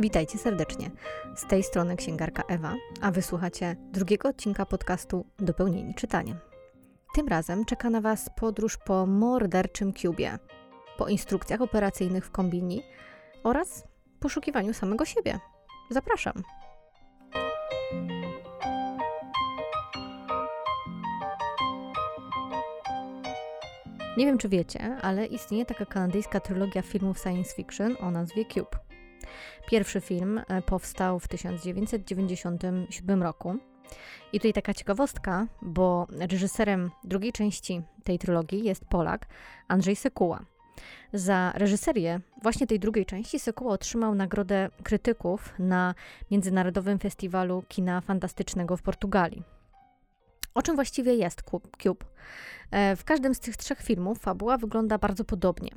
Witajcie serdecznie. Z tej strony księgarka Ewa, a wysłuchacie drugiego odcinka podcastu Dopełnieni czytaniem. Tym razem czeka na Was podróż po morderczym Cubie, po instrukcjach operacyjnych w kombini oraz poszukiwaniu samego siebie. Zapraszam. Nie wiem, czy wiecie, ale istnieje taka kanadyjska trylogia filmów science fiction o nazwie Cube. Pierwszy film e, powstał w 1997 roku. I tutaj taka ciekawostka, bo reżyserem drugiej części tej trylogii jest Polak Andrzej Sekuła. Za reżyserię właśnie tej drugiej części Sekuła otrzymał nagrodę krytyków na Międzynarodowym Festiwalu Kina Fantastycznego w Portugalii. O czym właściwie jest Cube? E, w każdym z tych trzech filmów fabuła wygląda bardzo podobnie.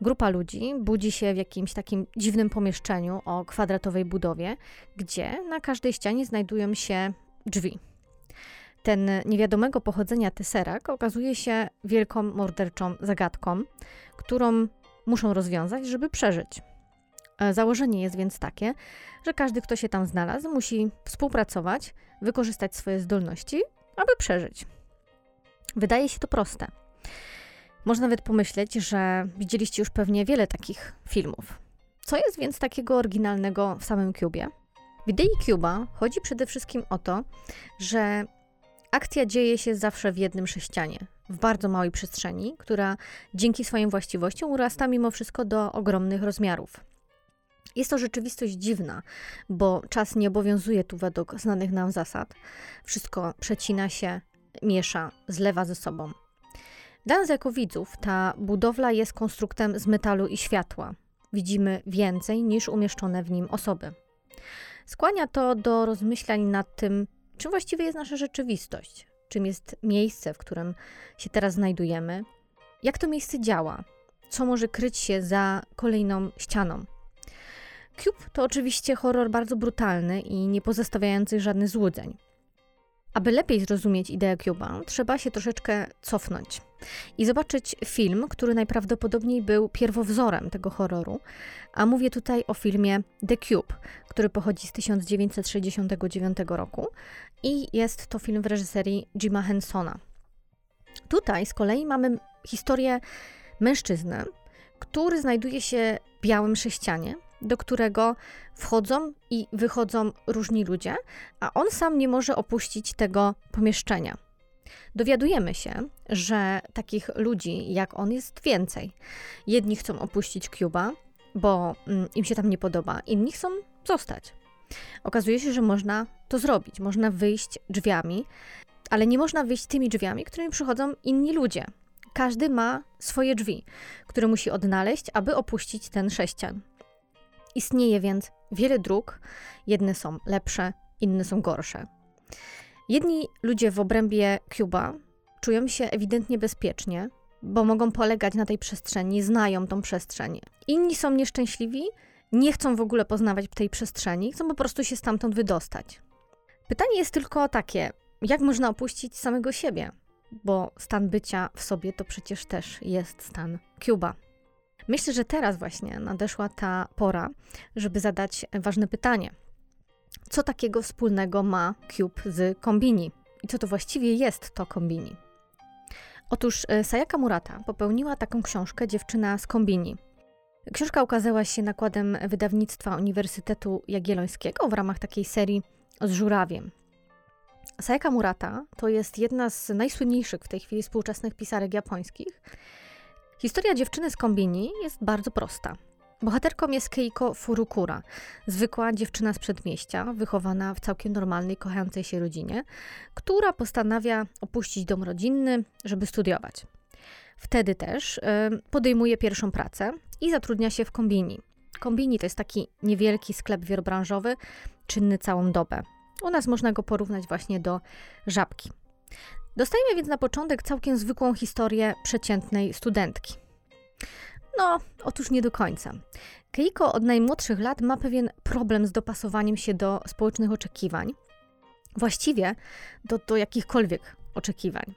Grupa ludzi budzi się w jakimś takim dziwnym pomieszczeniu o kwadratowej budowie, gdzie na każdej ścianie znajdują się drzwi. Ten niewiadomego pochodzenia teserak okazuje się wielką morderczą zagadką, którą muszą rozwiązać, żeby przeżyć. E, założenie jest więc takie, że każdy, kto się tam znalazł, musi współpracować, wykorzystać swoje zdolności, aby przeżyć. Wydaje się to proste. Można nawet pomyśleć, że widzieliście już pewnie wiele takich filmów. Co jest więc takiego oryginalnego w samym Cubie? W idei Cuba chodzi przede wszystkim o to, że akcja dzieje się zawsze w jednym sześcianie, w bardzo małej przestrzeni, która dzięki swoim właściwościom urasta mimo wszystko do ogromnych rozmiarów. Jest to rzeczywistość dziwna, bo czas nie obowiązuje tu według znanych nam zasad. Wszystko przecina się, miesza, zlewa ze sobą. Dla nas jako widzów ta budowla jest konstruktem z metalu i światła. Widzimy więcej niż umieszczone w nim osoby. Skłania to do rozmyślań nad tym, czym właściwie jest nasza rzeczywistość, czym jest miejsce, w którym się teraz znajdujemy, jak to miejsce działa, co może kryć się za kolejną ścianą. Cube to oczywiście horror bardzo brutalny i nie pozostawiający żadnych złudzeń. Aby lepiej zrozumieć ideę Cuba, trzeba się troszeczkę cofnąć i zobaczyć film, który najprawdopodobniej był pierwowzorem tego horroru. A mówię tutaj o filmie The Cube, który pochodzi z 1969 roku i jest to film w reżyserii Jima Hensona. Tutaj z kolei mamy historię mężczyzny, który znajduje się w białym sześcianie, do którego wchodzą i wychodzą różni ludzie, a on sam nie może opuścić tego pomieszczenia. Dowiadujemy się, że takich ludzi jak on jest więcej. Jedni chcą opuścić Cuba, bo mm, im się tam nie podoba, inni chcą zostać. Okazuje się, że można to zrobić. Można wyjść drzwiami, ale nie można wyjść tymi drzwiami, którymi przychodzą inni ludzie. Każdy ma swoje drzwi, które musi odnaleźć, aby opuścić ten sześcian. Istnieje więc wiele dróg, jedne są lepsze, inne są gorsze. Jedni ludzie w obrębie Cuba czują się ewidentnie bezpiecznie, bo mogą polegać na tej przestrzeni, znają tą przestrzeń. Inni są nieszczęśliwi, nie chcą w ogóle poznawać tej przestrzeni, chcą po prostu się stamtąd wydostać. Pytanie jest tylko takie, jak można opuścić samego siebie? Bo stan bycia w sobie to przecież też jest stan Cuba. Myślę, że teraz właśnie nadeszła ta pora, żeby zadać ważne pytanie. Co takiego wspólnego ma Cube z Kombini? I co to właściwie jest to Kombini? Otóż e, Sayaka Murata popełniła taką książkę Dziewczyna z Kombini. Książka ukazała się nakładem wydawnictwa Uniwersytetu Jagiellońskiego w ramach takiej serii z żurawiem. Sayaka Murata to jest jedna z najsłynniejszych w tej chwili współczesnych pisarek japońskich Historia dziewczyny z kombini jest bardzo prosta. Bohaterką jest Keiko Furukura, zwykła dziewczyna z przedmieścia, wychowana w całkiem normalnej, kochającej się rodzinie, która postanawia opuścić dom rodzinny, żeby studiować. Wtedy też y, podejmuje pierwszą pracę i zatrudnia się w kombini. Kombini to jest taki niewielki sklep wielobranżowy, czynny całą dobę. U nas można go porównać właśnie do żabki. Dostajemy więc na początek całkiem zwykłą historię przeciętnej studentki. No, otóż nie do końca. Keiko od najmłodszych lat ma pewien problem z dopasowaniem się do społecznych oczekiwań, właściwie do, do jakichkolwiek oczekiwań.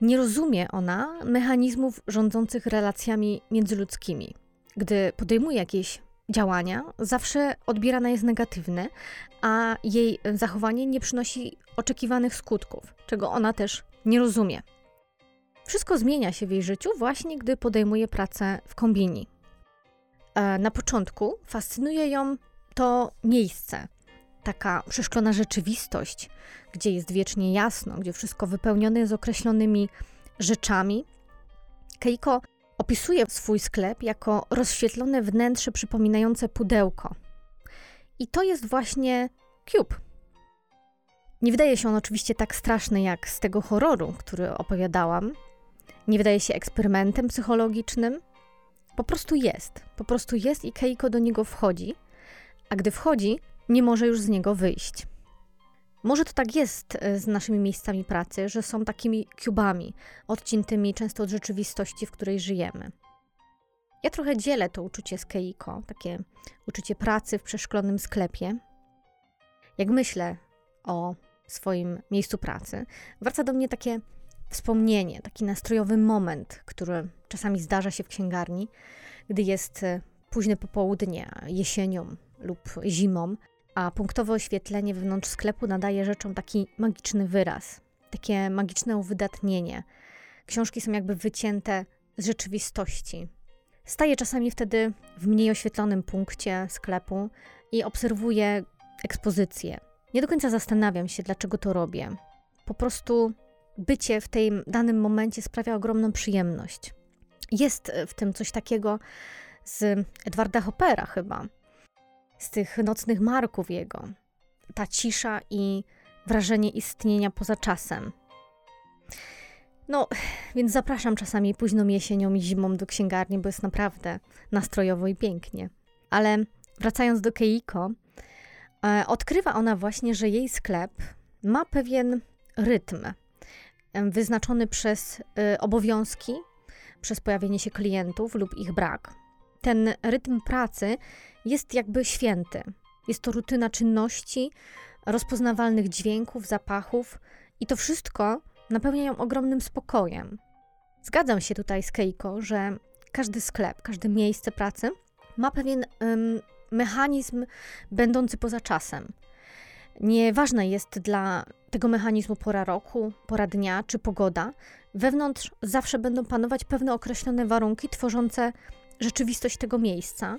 Nie rozumie ona mechanizmów rządzących relacjami międzyludzkimi. Gdy podejmuje jakieś działania zawsze odbierana jest negatywnie, a jej zachowanie nie przynosi oczekiwanych skutków, czego ona też nie rozumie. Wszystko zmienia się w jej życiu właśnie, gdy podejmuje pracę w kombini. E, na początku fascynuje ją to miejsce, taka przeszklona rzeczywistość, gdzie jest wiecznie jasno, gdzie wszystko wypełnione jest określonymi rzeczami. Keiko opisuje swój sklep jako rozświetlone wnętrze przypominające pudełko. I to jest właśnie Cube. Nie wydaje się on oczywiście tak straszny jak z tego horroru, który opowiadałam. Nie wydaje się eksperymentem psychologicznym. Po prostu jest. Po prostu jest i Keiko do niego wchodzi. A gdy wchodzi, nie może już z niego wyjść. Może to tak jest e, z naszymi miejscami pracy, że są takimi kubami, odciętymi często od rzeczywistości, w której żyjemy. Ja trochę dzielę to uczucie z Keiko, takie uczucie pracy w przeszklonym sklepie. Jak myślę o swoim miejscu pracy, wraca do mnie takie wspomnienie, taki nastrojowy moment, który czasami zdarza się w księgarni, gdy jest e, późne popołudnie, jesienią lub zimą, a punktowe oświetlenie wewnątrz sklepu nadaje rzeczom taki magiczny wyraz, takie magiczne uwydatnienie. Książki są jakby wycięte z rzeczywistości. Staję czasami wtedy w mniej oświetlonym punkcie sklepu i obserwuję ekspozycję. Nie do końca zastanawiam się, dlaczego to robię. Po prostu bycie w tym danym momencie sprawia ogromną przyjemność. Jest w tym coś takiego z Edwarda Hoppera chyba, z tych nocnych marków jego. Ta cisza i wrażenie istnienia poza czasem. No, więc zapraszam czasami późną jesienią i zimą do księgarni, bo jest naprawdę nastrojowo i pięknie. Ale wracając do Keiko, e, odkrywa ona właśnie, że jej sklep ma pewien rytm e, wyznaczony przez e, obowiązki, przez pojawienie się klientów lub ich brak. Ten rytm pracy jest jakby święty. Jest to rutyna czynności, rozpoznawalnych dźwięków, zapachów i to wszystko napełnia ją ogromnym spokojem. Zgadzam się tutaj z Keiko, że każdy sklep, każde miejsce pracy ma pewien um, mechanizm będący poza czasem. Nieważna jest dla tego mechanizmu pora roku, pora dnia czy pogoda. Wewnątrz zawsze będą panować pewne określone warunki tworzące rzeczywistość tego miejsca,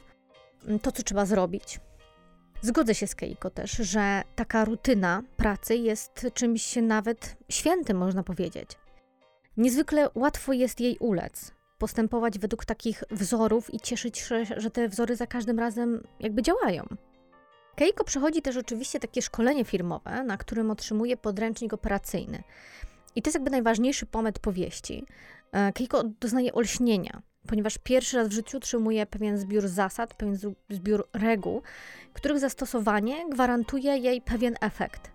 to, co trzeba zrobić. Zgodzę się z Keiko też, że taka rutyna pracy jest czymś nawet świętym, można powiedzieć. Niezwykle łatwo jest jej ulec, postępować według takich wzorów i cieszyć się, że te wzory za każdym razem jakby działają. Keiko przechodzi też oczywiście takie szkolenie firmowe, na którym otrzymuje podręcznik operacyjny. I to jest jakby najważniejszy pomet powieści. E, Keiko doznaje olśnienia, ponieważ pierwszy raz w życiu otrzymuje pewien zbiór zasad, pewien zbiór reguł, których zastosowanie gwarantuje jej pewien efekt,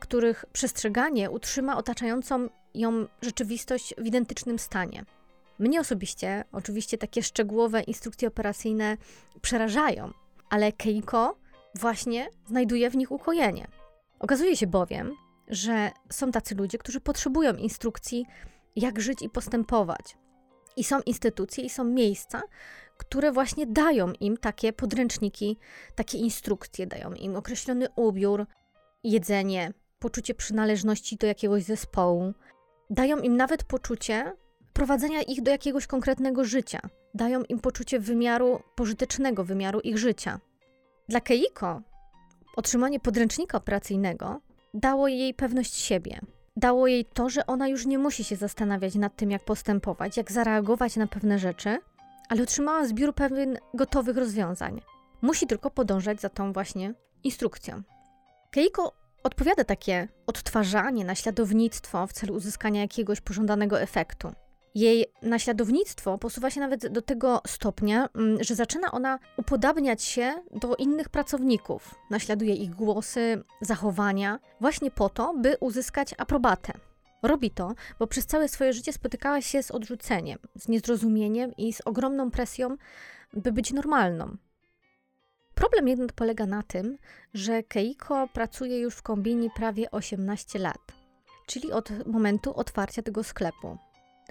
których przestrzeganie utrzyma otaczającą ją rzeczywistość w identycznym stanie. Mnie osobiście, oczywiście, takie szczegółowe instrukcje operacyjne przerażają, ale Keiko właśnie znajduje w nich ukojenie. Okazuje się bowiem, że są tacy ludzie, którzy potrzebują instrukcji, jak żyć i postępować, i są instytucje, i są miejsca, które właśnie dają im takie podręczniki, takie instrukcje, dają im określony ubiór, jedzenie, poczucie przynależności do jakiegoś zespołu. Dają im nawet poczucie prowadzenia ich do jakiegoś konkretnego życia. Dają im poczucie wymiaru pożytecznego, wymiaru ich życia. Dla Keiko otrzymanie podręcznika operacyjnego dało jej pewność siebie, dało jej to, że ona już nie musi się zastanawiać nad tym, jak postępować, jak zareagować na pewne rzeczy, ale otrzymała zbiór pewien gotowych rozwiązań. Musi tylko podążać za tą właśnie instrukcją. Keiko odpowiada takie odtwarzanie, naśladownictwo w celu uzyskania jakiegoś pożądanego efektu. Jej naśladownictwo posuwa się nawet do tego stopnia, mm, że zaczyna ona upodabniać się do innych pracowników. Naśladuje ich głosy, zachowania, właśnie po to, by uzyskać aprobatę. Robi to, bo przez całe swoje życie spotykała się z odrzuceniem, z niezrozumieniem i z ogromną presją, by być normalną. Problem jednak polega na tym, że Keiko pracuje już w kombini prawie 18 lat, czyli od momentu otwarcia tego sklepu.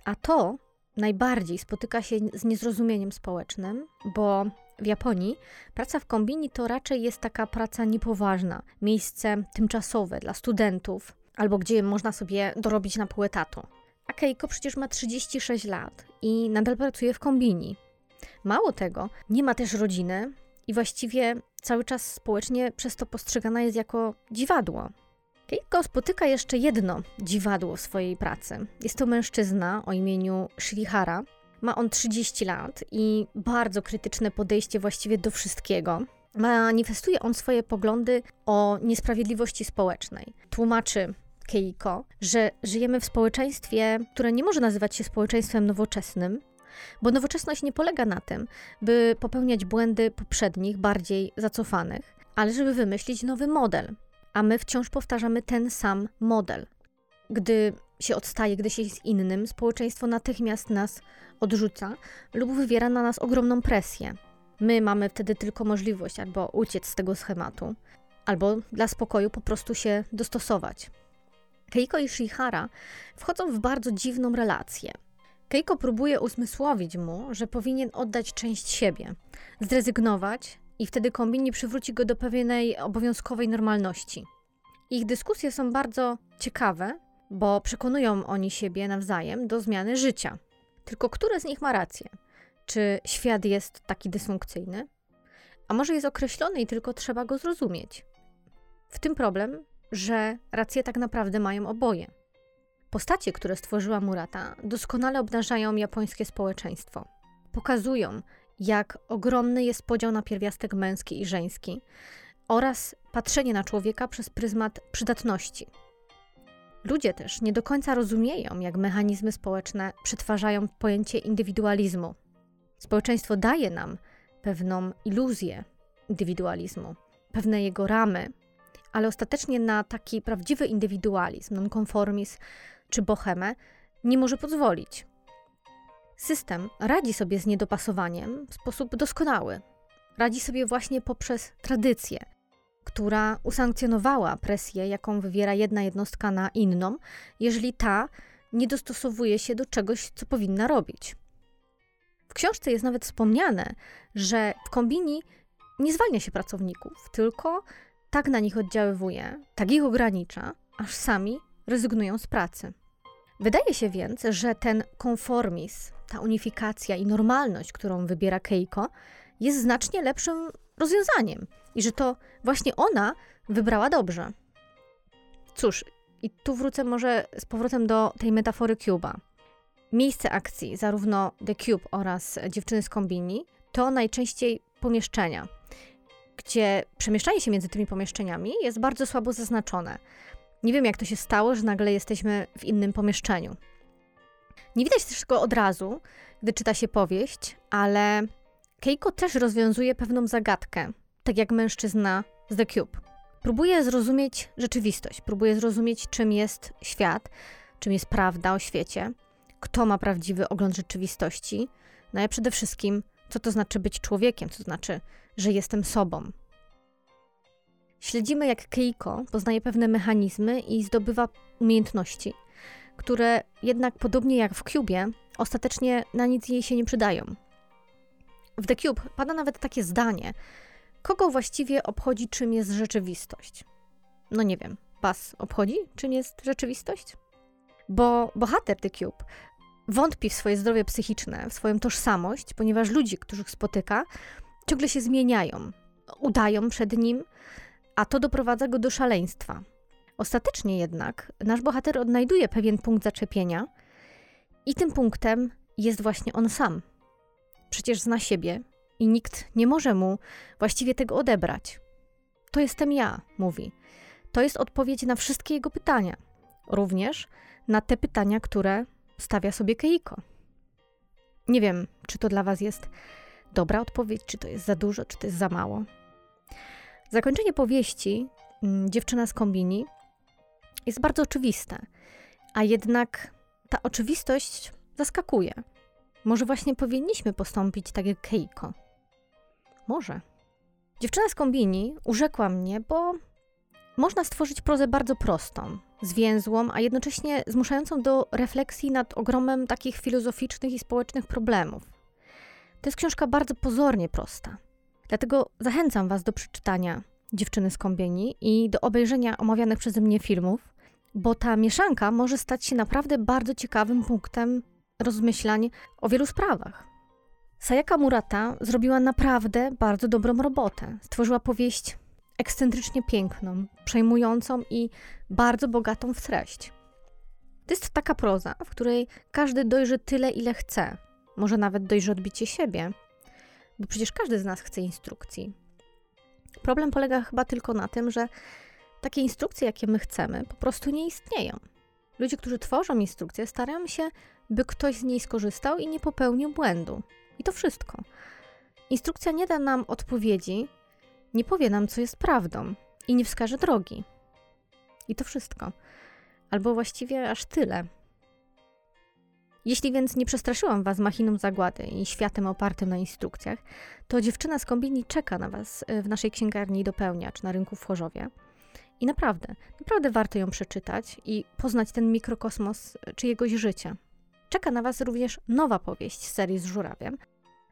A to najbardziej spotyka się z niezrozumieniem społecznym, bo W Japonii praca w kombini to raczej jest taka praca niepoważna, miejsce tymczasowe dla studentów, albo gdzie można sobie dorobić na pół etatu. A Keiko przecież ma 36 lat i nadal pracuje w kombini. Mało tego, nie ma też rodziny i właściwie cały czas społecznie przez to postrzegana jest jako dziwadło. Keiko spotyka jeszcze jedno dziwadło w swojej pracy. Jest to mężczyzna o imieniu Shirihara. Ma on 30 lat i bardzo krytyczne podejście właściwie do wszystkiego. Manifestuje on swoje poglądy o niesprawiedliwości społecznej. Tłumaczy Keiko, że żyjemy w społeczeństwie, które nie może nazywać się społeczeństwem nowoczesnym, bo nowoczesność nie polega na tym, by popełniać błędy poprzednich, bardziej zacofanych, ale żeby wymyślić nowy model. A my wciąż powtarzamy ten sam model. Gdy się odstaje, gdy się jest innym, społeczeństwo natychmiast nas odrzuca lub wywiera na nas ogromną presję. My mamy wtedy tylko możliwość albo uciec z tego schematu, albo dla spokoju po prostu się dostosować. Keiko i Shihara wchodzą w bardzo dziwną relację. Keiko próbuje uzmysłowić mu, że powinien oddać część siebie, zrezygnować i wtedy kombini przywróci go do pewnej obowiązkowej normalności. Ich dyskusje są bardzo ciekawe, bo przekonują oni siebie nawzajem do zmiany życia. Tylko które z nich ma rację? Czy świat jest taki dysfunkcyjny? A może jest określony i tylko trzeba go zrozumieć? W tym problem, że racje tak naprawdę mają oboje. Postacie, które stworzyła Murata, doskonale obnażają japońskie społeczeństwo. Pokazują, jak ogromny jest podział na pierwiastek męski i żeński oraz patrzenie na człowieka przez pryzmat przydatności. Ludzie też nie do końca rozumieją, jak mechanizmy społeczne przetwarzają pojęcie indywidualizmu. Społeczeństwo daje nam pewną iluzję indywidualizmu, pewne jego ramy, ale ostatecznie na taki prawdziwy indywidualizm, nonkonformizm czy bohemę nie może pozwolić. System radzi sobie z niedopasowaniem w sposób doskonały. Radzi sobie właśnie poprzez tradycję, która usankcjonowała presję, jaką wywiera jedna jednostka na inną, jeżeli ta nie dostosowuje się do czegoś, co powinna robić. W książce jest nawet wspomniane, że w kombini nie zwalnia się pracowników, tylko tak na nich oddziaływuje, tak ich ogranicza, aż sami rezygnują z pracy. Wydaje się więc, że ten konformizm, ta unifikacja i normalność, którą wybiera Keiko, jest znacznie lepszym rozwiązaniem i że to właśnie ona wybrała dobrze. Cóż, i tu wrócę może z powrotem do tej metafory Cuba. Miejsce akcji, zarówno The Cube oraz dziewczyny z kombini, to najczęściej pomieszczenia, gdzie przemieszczanie się między tymi pomieszczeniami jest bardzo słabo zaznaczone. Nie wiem, jak to się stało, że nagle jesteśmy w innym pomieszczeniu. Nie widać też tego od razu, gdy czyta się powieść, ale Keiko też rozwiązuje pewną zagadkę, tak jak mężczyzna z The Cube. Próbuje zrozumieć rzeczywistość, próbuje zrozumieć, czym jest świat, czym jest prawda o świecie, kto ma prawdziwy ogląd rzeczywistości, no i przede wszystkim, co to znaczy być człowiekiem, co to znaczy, że jestem sobą. Śledzimy, jak Keiko poznaje pewne mechanizmy i zdobywa umiejętności, które jednak podobnie jak w Cubie, ostatecznie na nic jej się nie przydają. W The Cube pada nawet takie zdanie: kogo właściwie obchodzi, czym jest rzeczywistość? No nie wiem, was obchodzi, czym jest rzeczywistość? Bo bohater The Cube wątpi w swoje zdrowie psychiczne, w swoją tożsamość, ponieważ ludzie, których spotyka, ciągle się zmieniają, udają przed nim, a to doprowadza go do szaleństwa. Ostatecznie jednak nasz bohater odnajduje pewien punkt zaczepienia i tym punktem jest właśnie on sam. Przecież zna siebie i nikt nie może mu właściwie tego odebrać. To jestem ja, mówi. To jest odpowiedź na wszystkie jego pytania, również na te pytania, które stawia sobie Keiko. Nie wiem, czy to dla Was jest dobra odpowiedź, czy to jest za dużo, czy to jest za mało. Zakończenie powieści mm, Dziewczyna z kombini jest bardzo oczywiste, a jednak ta oczywistość zaskakuje. Może właśnie powinniśmy postąpić tak jak Keiko. Może. Dziewczyna z kombini urzekła mnie, bo można stworzyć prozę bardzo prostą, zwięzłą, a jednocześnie zmuszającą do refleksji nad ogromem takich filozoficznych i społecznych problemów. To jest książka bardzo pozornie prosta. Dlatego zachęcam Was do przeczytania Dziewczyny z Kąbieni i do obejrzenia omawianych przeze mnie filmów, bo ta mieszanka może stać się naprawdę bardzo ciekawym punktem rozmyślań o wielu sprawach. Sayaka Murata zrobiła naprawdę bardzo dobrą robotę. Stworzyła powieść ekscentrycznie piękną, przejmującą i bardzo bogatą w treść. To jest taka proza, w której każdy dojrzy tyle, ile chce. Może nawet dojrzy odbicie siebie, bo przecież każdy z nas chce instrukcji. Problem polega chyba tylko na tym, że takie instrukcje, jakie my chcemy, po prostu nie istnieją. Ludzie, którzy tworzą instrukcje, starają się, by ktoś z niej skorzystał i nie popełnił błędu. I to wszystko. Instrukcja nie da nam odpowiedzi, nie powie nam, co jest prawdą i nie wskaże drogi. I to wszystko. Albo właściwie aż tyle. Jeśli więc nie przestraszyłam Was machiną zagłady i światem opartym na instrukcjach, to dziewczyna z kombini czeka na Was y, w naszej księgarni dopełniacz na rynku w Chorzowie. I naprawdę, naprawdę warto ją przeczytać i poznać ten mikrokosmos y, czyjegoś życia. Czeka na Was również nowa powieść z serii z żurawiem,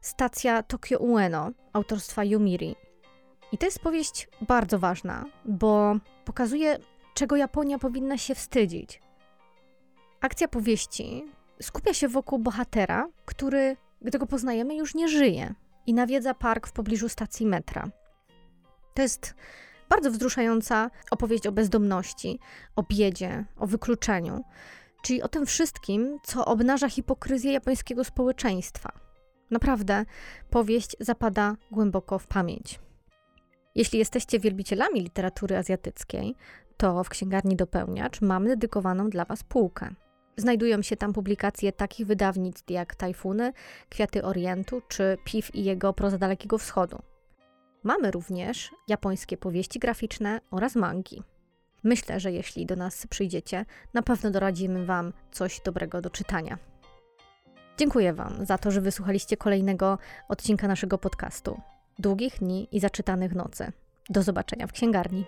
Stacja Tokyo Ueno autorstwa Yumiri. I to jest powieść bardzo ważna, bo pokazuje, czego Japonia powinna się wstydzić. Akcja powieści skupia się wokół bohatera, który, gdy go poznajemy, już nie żyje i nawiedza park w pobliżu stacji metra. To jest bardzo wzruszająca opowieść o bezdomności, o biedzie, o wykluczeniu, czyli o tym wszystkim, co obnaża hipokryzję japońskiego społeczeństwa. Naprawdę, powieść zapada głęboko w pamięć. Jeśli jesteście wielbicielami literatury azjatyckiej, to w księgarni Dopełniacz mamy dedykowaną dla Was półkę. Znajdują się tam publikacje takich wydawnictw jak Tajfuny, Kwiaty Orientu czy Piw i jego Proza Dalekiego Wschodu. Mamy również japońskie powieści graficzne oraz mangi. Myślę, że jeśli do nas przyjdziecie, na pewno doradzimy Wam coś dobrego do czytania. Dziękuję Wam za to, że wysłuchaliście kolejnego odcinka naszego podcastu. Długich dni i zaczytanych nocy. Do zobaczenia w księgarni.